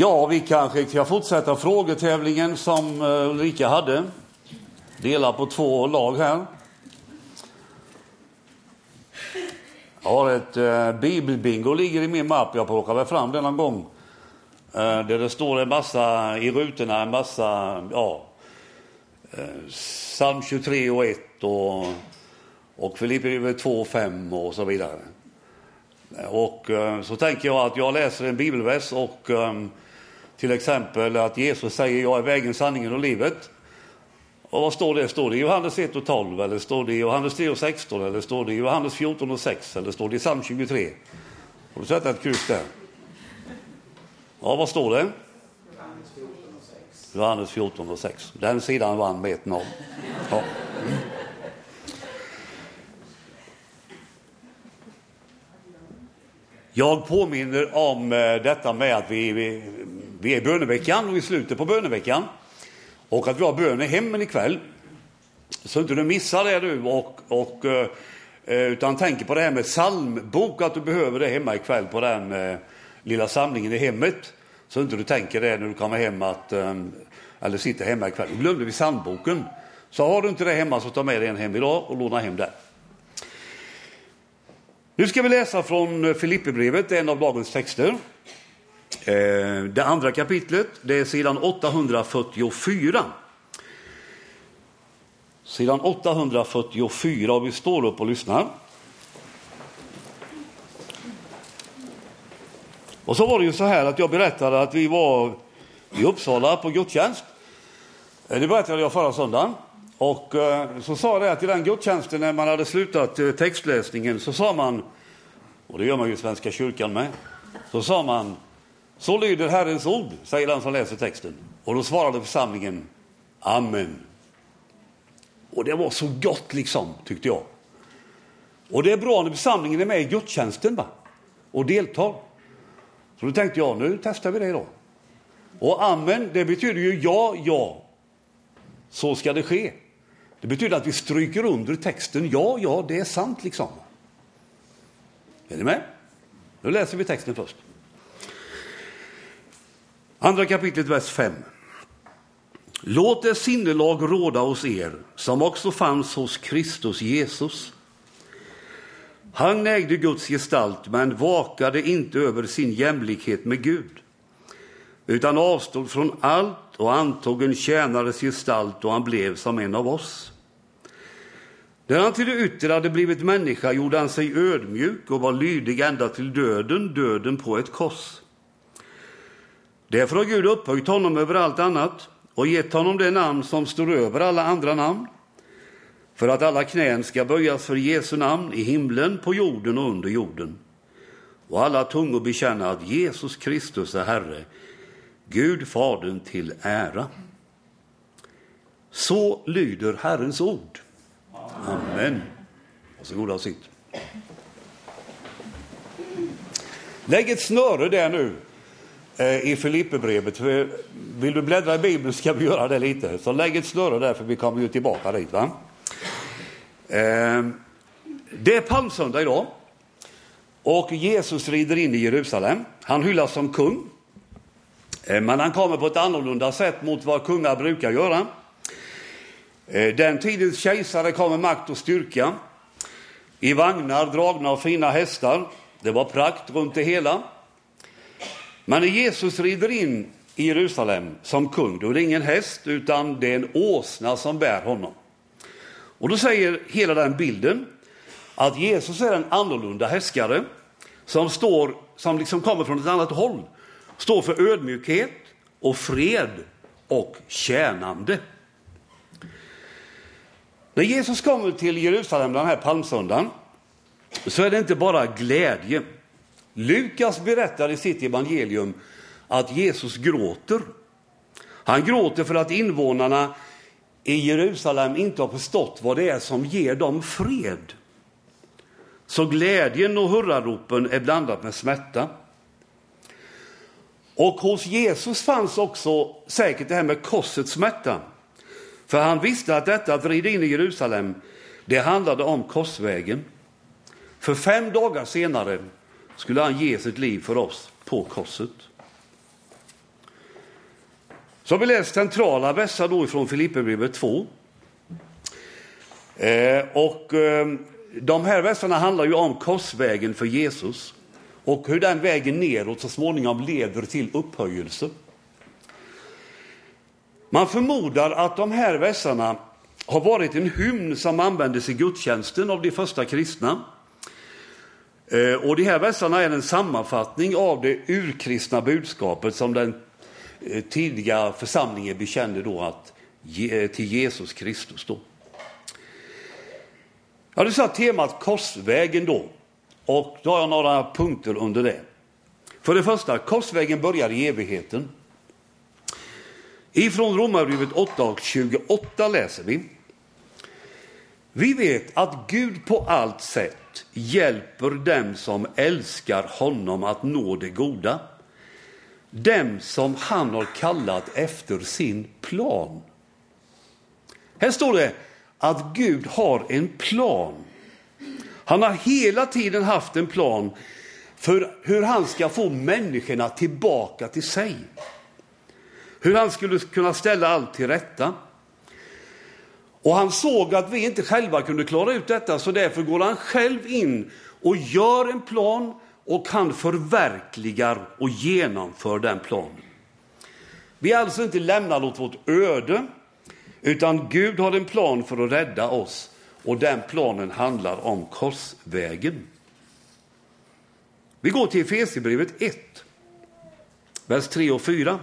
Ja, vi kanske ska fortsätta frågetävlingen som eh, Ulrika hade. Dela på två lag här. Jag har ett eh, bibelbingo ligger i min mapp. Jag plockar väl fram den någon gång. Eh, där det står en massa i rutorna, en massa, ja, eh, psalm 23 och 1 och, och Filipperbrevet 2 och 5 och så vidare. Och eh, så tänker jag att jag läser en bibelvers och eh, till exempel att Jesus säger jag är vägen, sanningen och livet. Och vad står det? Står det i Johannes 1 och 12 eller står det i Johannes 3 och 16 eller står det i Johannes 14 och 6 eller står det i psalm 23? Har du sätta ett kryss där? Ja, vad står det? Johannes 14 och 6. Den sidan vann med 1-0. Ja. Jag påminner om eh, detta med att vi, vi, vi är i böneveckan och i slutet på böneveckan och att vi har bön i hemmen ikväll. Så inte du missar det du och, och, eh, eh, utan tänker på det här med psalmbok, att du behöver det hemma ikväll på den eh, lilla samlingen i hemmet. Så inte du tänker det när du kommer hem att, eh, eller sitter hemma ikväll. Då glömde vi psalmboken. Så har du inte det hemma så ta med dig en hem idag och låna hem den. Nu ska vi läsa från Filipperbrevet, en av dagens texter. Eh, det andra kapitlet, det är sidan 844. Sidan 844, och vi står upp och lyssnar. Och så var det ju så här att jag berättade att vi var i Uppsala på gudstjänst. Eh, det berättade jag förra söndagen. Och eh, så sa det att i den gudstjänsten när man hade slutat textläsningen så sa man, och det gör man ju i Svenska kyrkan med, så sa man så lyder Herrens ord, säger den som läser texten. Och då svarade församlingen Amen. Och det var så gott liksom, tyckte jag. Och det är bra när församlingen är med i gudstjänsten va? och deltar. Så då tänkte jag, nu testar vi det då. Och amen, det betyder ju ja, ja. Så ska det ske. Det betyder att vi stryker under texten. Ja, ja, det är sant liksom. Är ni med? Nu läser vi texten först. Andra kapitlet, vers 5. Låt det sinnelag råda hos er som också fanns hos Kristus Jesus. Han ägde Guds gestalt men vakade inte över sin jämlikhet med Gud utan avstod från allt och antog en tjänares gestalt och han blev som en av oss. När han till det yttre hade blivit människa gjorde han sig ödmjuk och var lydig ända till döden, döden på ett kors. Därför har Gud upphöjt honom över allt annat och gett honom det namn som står över alla andra namn, för att alla knän ska böjas för Jesu namn i himlen, på jorden och under jorden, och alla tungor bekänna att Jesus Kristus är Herre, Gud Fadern till ära. Så lyder Herrens ord. Amen. Varsågoda och sitt. Lägg ett snöre där nu Eh, i Filipperbrevet. Vill du bläddra i Bibeln ska vi göra det lite. Så lägg ett snöre där för vi kommer ju tillbaka dit. Va? Eh, det är palmsöndag idag. Och Jesus rider in i Jerusalem. Han hyllas som kung. Eh, men han kommer på ett annorlunda sätt mot vad kungar brukar göra. Den tidens kejsare kom med makt och styrka i vagnar dragna av fina hästar. Det var prakt runt det hela. Men när Jesus rider in i Jerusalem som kung, då är det ingen häst utan det är en åsna som bär honom. Och då säger hela den bilden att Jesus är en annorlunda härskare som, står, som liksom kommer från ett annat håll, står för ödmjukhet och fred och tjänande. När Jesus kommer till Jerusalem den här palmsöndagen så är det inte bara glädje. Lukas berättar i sitt evangelium att Jesus gråter. Han gråter för att invånarna i Jerusalem inte har förstått vad det är som ger dem fred. Så glädjen och hurraropen är blandat med smärta. Och hos Jesus fanns också säkert det här med korsets smärta. För han visste att detta att rida in i Jerusalem, det handlade om korsvägen. För fem dagar senare skulle han ge sitt liv för oss på korset. Så har vi läst centrala versar då ifrån Filipperbrevet 2. Eh, och eh, de här verserna handlar ju om korsvägen för Jesus och hur den vägen neråt så småningom leder till upphöjelse. Man förmodar att de här verserna har varit en hymn som användes i gudstjänsten av de första kristna. Eh, och de här verserna är en sammanfattning av det urkristna budskapet som den eh, tidiga församlingen bekände då att, till Jesus Kristus. Då. Jag hade satt temat Korsvägen då, och då har jag några punkter under det. För det första, korsvägen börjar i evigheten. Ifrån Romarbrevet 8 och 28 läser vi. Vi vet att Gud på allt sätt hjälper dem som älskar honom att nå det goda. Dem som han har kallat efter sin plan. Här står det att Gud har en plan. Han har hela tiden haft en plan för hur han ska få människorna tillbaka till sig. Hur han skulle kunna ställa allt till rätta. Och han såg att vi inte själva kunde klara ut detta, så därför går han själv in och gör en plan och han förverkligar och genomför den planen. Vi är alltså inte lämnade åt vårt öde, utan Gud har en plan för att rädda oss och den planen handlar om korsvägen. Vi går till Efesierbrevet 1, vers 3 och 4.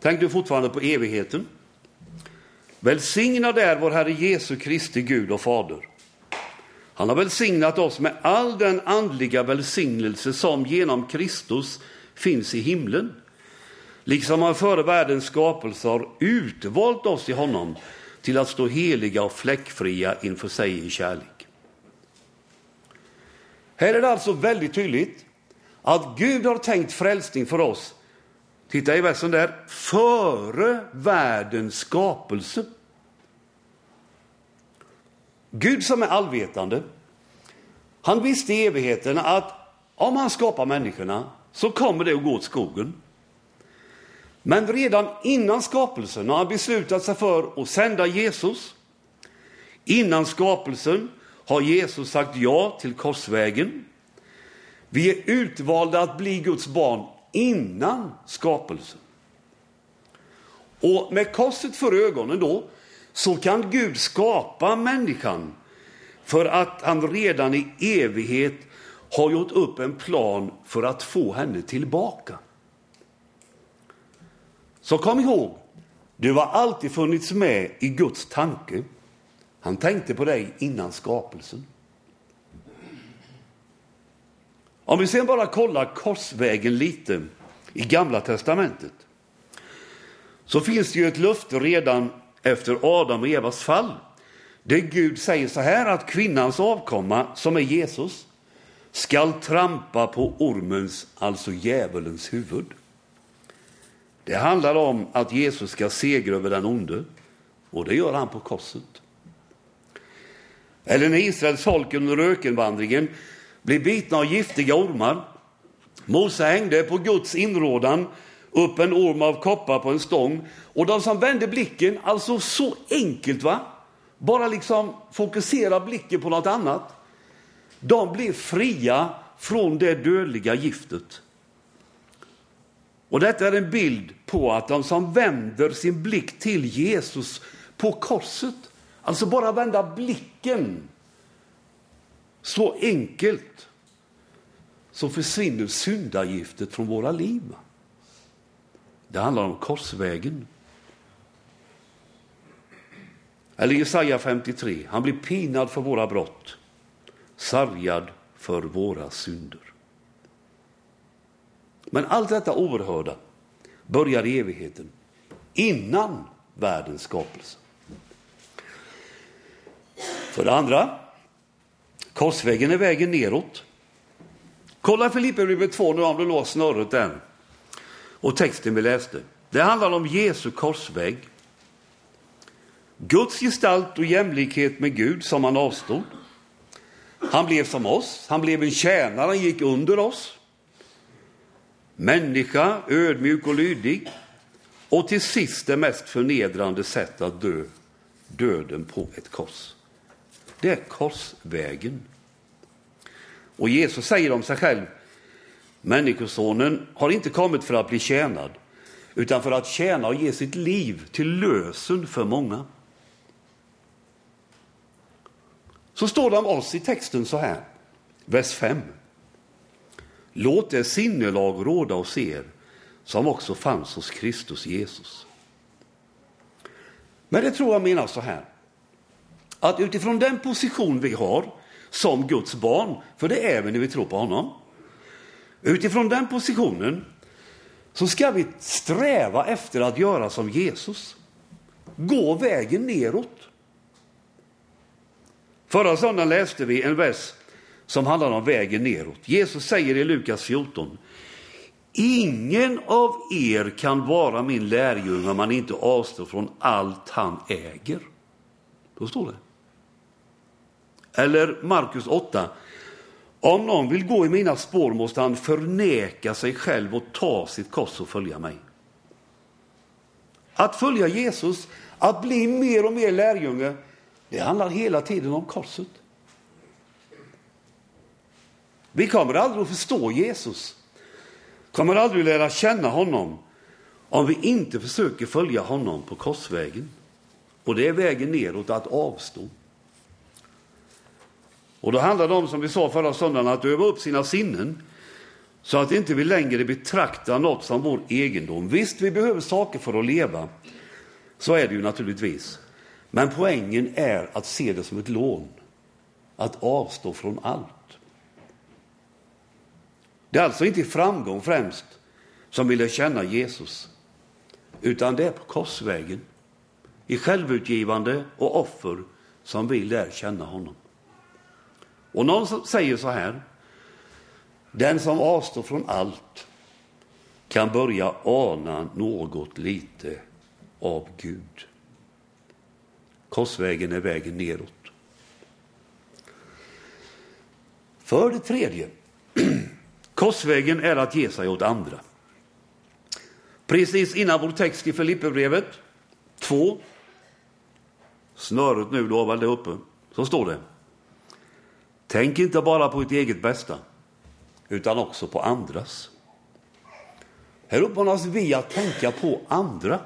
Tänk du fortfarande på evigheten. Välsignad är vår Herre Jesu Kristi Gud och Fader. Han har välsignat oss med all den andliga välsignelse som genom Kristus finns i himlen. Liksom han före världens skapelse har utvalt oss i honom till att stå heliga och fläckfria inför sig i kärlek. Här är det alltså väldigt tydligt att Gud har tänkt frälsning för oss Titta i versen där. Före världens skapelse. Gud som är allvetande, han visste i evigheten att om han skapar människorna så kommer det att gå åt skogen. Men redan innan skapelsen har han beslutat sig för att sända Jesus. Innan skapelsen har Jesus sagt ja till korsvägen. Vi är utvalda att bli Guds barn innan skapelsen. Och med korset för ögonen då så kan Gud skapa människan för att han redan i evighet har gjort upp en plan för att få henne tillbaka. Så kom ihåg, du har alltid funnits med i Guds tanke. Han tänkte på dig innan skapelsen. Om vi sen bara kollar korsvägen lite i Gamla testamentet så finns det ju ett löfte redan efter Adam och Evas fall. Där Gud säger så här att kvinnans avkomma, som är Jesus, skall trampa på ormens, alltså djävulens huvud. Det handlar om att Jesus ska segra över den onde och det gör han på korset. Eller när Israels folk under ökenvandringen blev bitna av giftiga ormar. Mose hängde på Guds inrådan upp en orm av koppar på en stång. Och de som vände blicken, alltså så enkelt va? Bara liksom fokusera blicken på något annat. De blev fria från det dödliga giftet. Och detta är en bild på att de som vänder sin blick till Jesus på korset, alltså bara vända blicken så enkelt så försvinner syndagiftet från våra liv. Det handlar om korsvägen. Eller Jesaja 53. Han blir pinad för våra brott, sargad för våra synder. Men allt detta oerhörda börjar i evigheten, innan världens skapelse. För det andra, Korsvägen är vägen neråt. Kolla Filipperbrevet 2 nu om du låst snöret där. Och texten vi läste. Det handlar om Jesu korsväg. Guds gestalt och jämlikhet med Gud som han avstod. Han blev som oss, han blev en tjänare, han gick under oss. Människa, ödmjuk och lydig. och till sist det mest förnedrande sätt att dö, döden på ett kors. Det är korsvägen. Och Jesus säger om sig själv, Människosonen har inte kommit för att bli tjänad, utan för att tjäna och ge sitt liv till lösen för många. Så står det om oss i texten så här, vers 5. Låt det sinnelag råda hos er som också fanns hos Kristus Jesus. Men det tror jag menar så här, att utifrån den position vi har som Guds barn, för det är vi när vi tror på honom, utifrån den positionen så ska vi sträva efter att göra som Jesus. Gå vägen neråt. Förra söndagen läste vi en vers som handlar om vägen neråt. Jesus säger i Lukas 14, ingen av er kan vara min lärjunge om man inte avstår från allt han äger. Då står det. Eller Markus 8, om någon vill gå i mina spår måste han förneka sig själv och ta sitt kors och följa mig. Att följa Jesus, att bli mer och mer lärjunge, det handlar hela tiden om korset. Vi kommer aldrig att förstå Jesus, kommer aldrig att lära känna honom om vi inte försöker följa honom på korsvägen. Och det är vägen neråt att avstå. Och då handlar det om, som vi sa förra söndagen, att öva upp sina sinnen så att inte vi längre betraktar något som vår egendom. Visst, vi behöver saker för att leva. Så är det ju naturligtvis. Men poängen är att se det som ett lån. Att avstå från allt. Det är alltså inte i framgång främst som vi lär känna Jesus, utan det är på korsvägen, i självutgivande och offer som vi lär känna honom. Och någon säger så här, den som avstår från allt kan börja ana något lite av Gud. Korsvägen är vägen neråt. För det tredje, korsvägen är att ge sig åt andra. Precis innan vår text i Filipperbrevet 2, snöret nu då var det uppe, så står det Tänk inte bara på ert eget bästa, utan också på andras. Här uppmanas vi att tänka på andra.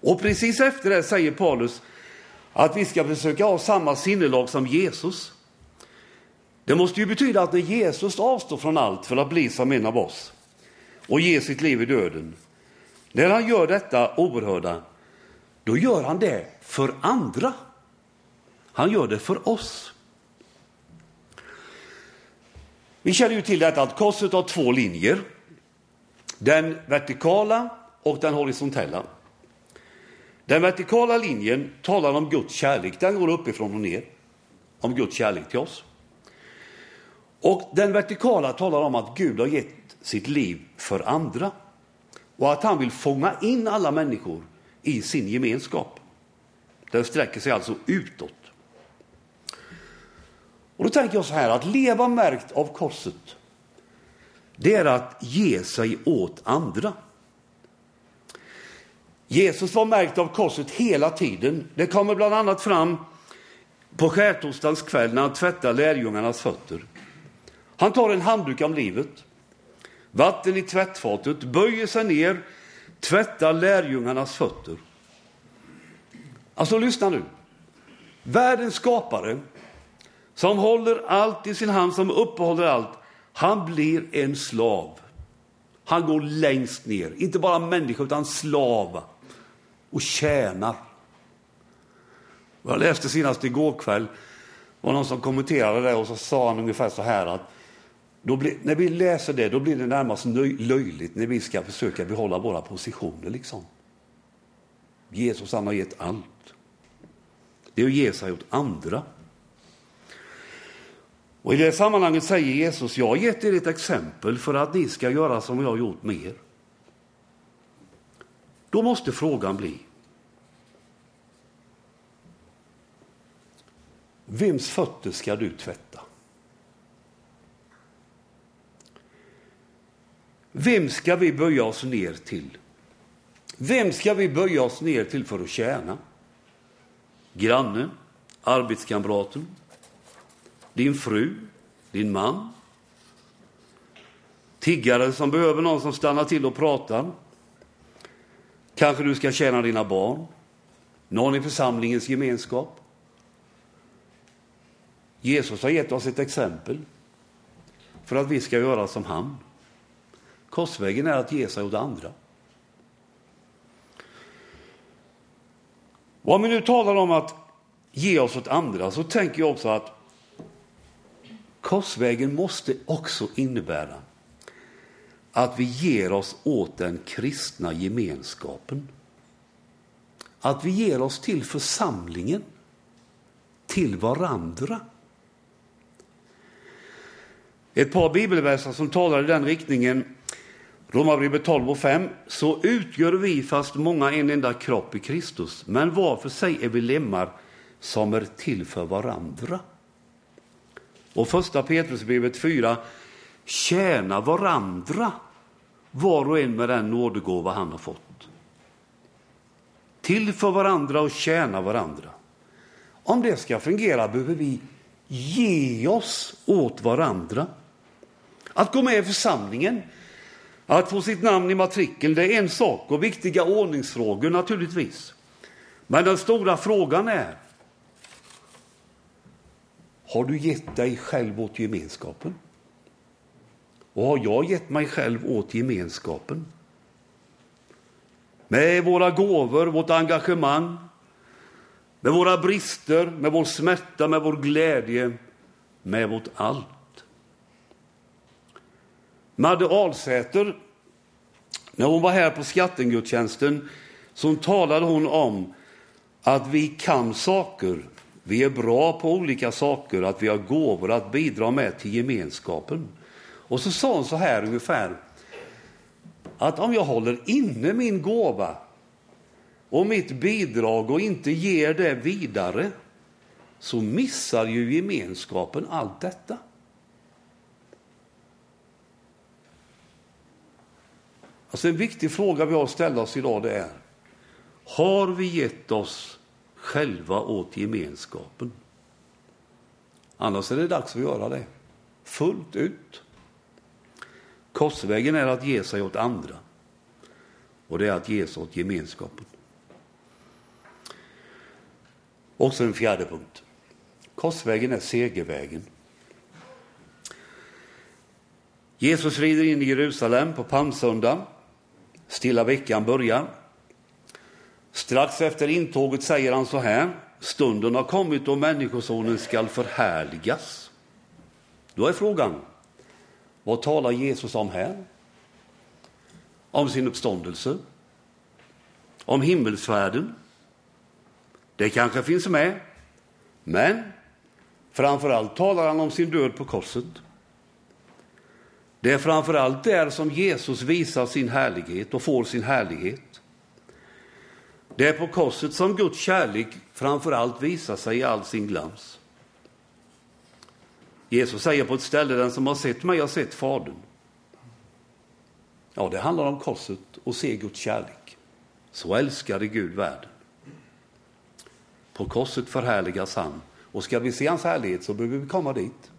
Och precis efter det säger Paulus att vi ska försöka ha samma sinnelag som Jesus. Det måste ju betyda att när Jesus avstår från allt för att bli som en av oss och ge sitt liv i döden, när han gör detta oerhörda, då gör han det för andra. Han gör det för oss. Vi känner ju till detta att korset har två linjer. Den vertikala och den horisontella. Den vertikala linjen talar om Guds kärlek, den går uppifrån och ner. Om Guds kärlek till oss. Och den vertikala talar om att Gud har gett sitt liv för andra. Och att han vill fånga in alla människor i sin gemenskap. Den sträcker sig alltså utåt. Och då tänker jag så här, att leva märkt av korset, det är att ge sig åt andra. Jesus var märkt av korset hela tiden. Det kommer bland annat fram på skärtorsdagens kväll när han tvättar lärjungarnas fötter. Han tar en handduk om livet, vatten i tvättfatet, böjer sig ner, tvättar lärjungarnas fötter. Alltså lyssna nu. Världens skapare som håller allt i sin hand, som uppehåller allt, han blir en slav. Han går längst ner, inte bara människa utan slav och tjänar. Jag läste senast igår kväll, var någon som kommenterade det och så sa han ungefär så här att blir, när vi läser det då blir det närmast löjligt när vi ska försöka behålla våra positioner. Liksom. Jesus han har gett allt. Det är att ge sig åt andra. Och I det sammanhanget säger Jesus, jag har gett er ett exempel för att ni ska göra som jag har gjort med er. Då måste frågan bli, vems fötter ska du tvätta? Vem ska vi böja oss ner till Vem ska vi böja oss ner till för att tjäna? Grannen, arbetskamraten, din fru, din man? Tiggaren som behöver någon som stannar till och pratar? Kanske du ska tjäna dina barn? Någon i församlingens gemenskap? Jesus har gett oss ett exempel för att vi ska göra som han. Korsvägen är att ge sig åt andra. Och om vi nu talar om att ge oss åt andra så tänker jag också att korsvägen måste också innebära att vi ger oss åt den kristna gemenskapen. Att vi ger oss till församlingen, till varandra. Ett par bibelverser som talar i den riktningen, Romarbrevet 12 och 5. Så utgör vi, fast många, en enda kropp i Kristus, men var för sig är vi lemmar som är till för varandra. Och första Petrusbrevet 4. Tjäna varandra, var och en med den nådegåva han har fått. Till för varandra och tjäna varandra. Om det ska fungera behöver vi ge oss åt varandra. Att gå med i församlingen, att få sitt namn i matrikeln, det är en sak och viktiga ordningsfrågor naturligtvis. Men den stora frågan är, har du gett dig själv åt gemenskapen? Och har jag gett mig själv åt gemenskapen? Med våra gåvor, vårt engagemang, med våra brister, med vår smärta, med vår glädje, med vårt allt. Madde Alsäter, när hon var här på skattengudstjänsten, så talade hon om att vi kan saker, vi är bra på olika saker, att vi har gåvor att bidra med till gemenskapen. Och så sa hon så här ungefär, att om jag håller inne min gåva och mitt bidrag och inte ger det vidare, så missar ju gemenskapen allt detta. Alltså en viktig fråga vi har att ställa oss idag det är, har vi gett oss själva åt gemenskapen? Annars är det dags att göra det, fullt ut. Korsvägen är att ge sig åt andra och det är att ge sig åt gemenskapen. Också en fjärde punkt. Korsvägen är segervägen. Jesus rider in i Jerusalem på palmsöndag. Stilla veckan börjar. Strax efter intåget säger han så här. Stunden har kommit då Människosonen skall förhärligas. Då är frågan, vad talar Jesus om här? Om sin uppståndelse? Om himmelsfärden? Det kanske finns med, men framför allt talar han om sin död på korset. Det är framför allt där som Jesus visar sin härlighet och får sin härlighet. Det är på korset som Guds kärlek framför allt visar sig i all sin glans. Jesus säger på ett ställe, den som har sett mig har sett Fadern. Ja, det handlar om korset och se Guds kärlek. Så älskade Gud världen. På korset förhärligas han. Och ska vi se hans härlighet så behöver vi komma dit.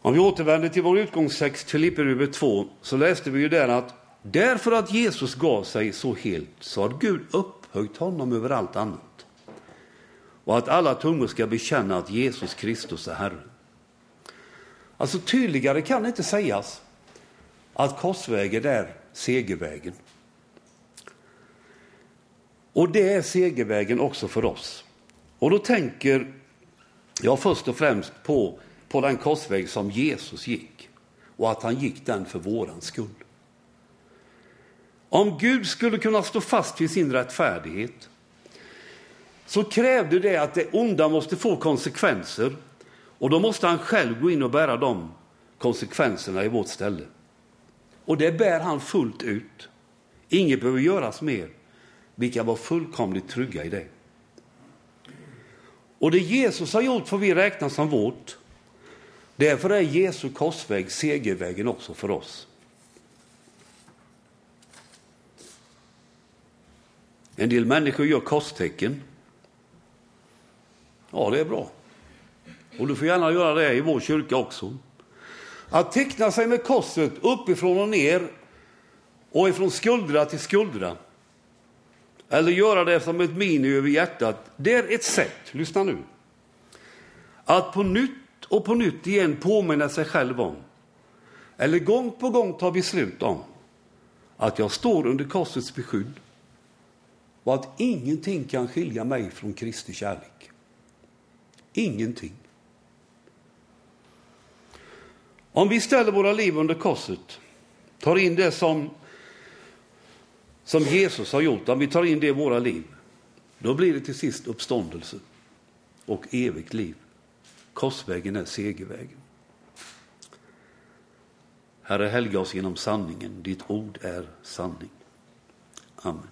Om vi återvänder till vår utgångstext Filipperbrevet 2 så läste vi ju där att därför att Jesus gav sig så helt så har Gud upphöjt honom över allt annat. Och att alla tungor ska bekänna att Jesus Kristus är Herre. Alltså tydligare kan det inte sägas att korsvägen är segervägen. Och det är segervägen också för oss. Och då tänker jag först och främst på på den korsväg som Jesus gick och att han gick den för våran skull. Om Gud skulle kunna stå fast vid sin rättfärdighet så krävde det att det onda måste få konsekvenser och då måste han själv gå in och bära de konsekvenserna i vårt ställe. Och det bär han fullt ut. Inget behöver göras mer. Vi kan vara fullkomligt trygga i det. Och det Jesus har gjort får vi räkna som vårt. Därför är Jesu korsväg segervägen också för oss. En del människor gör korstecken. Ja, det är bra. Och du får gärna göra det i vår kyrka också. Att teckna sig med korset uppifrån och ner och ifrån skuldra till skuldra. Eller göra det som ett mini över hjärtat. Det är ett sätt, lyssna nu. Att på nytt och på nytt igen påminna sig själv om, eller gång på gång ta beslut om, att jag står under korsets beskydd och att ingenting kan skilja mig från Kristi kärlek. Ingenting. Om vi ställer våra liv under korset, tar in det som, som Jesus har gjort, om vi tar in det i våra liv, då blir det till sist uppståndelse och evigt liv. Korsvägen är segervägen. Herre, helga oss genom sanningen. Ditt ord är sanning. Amen.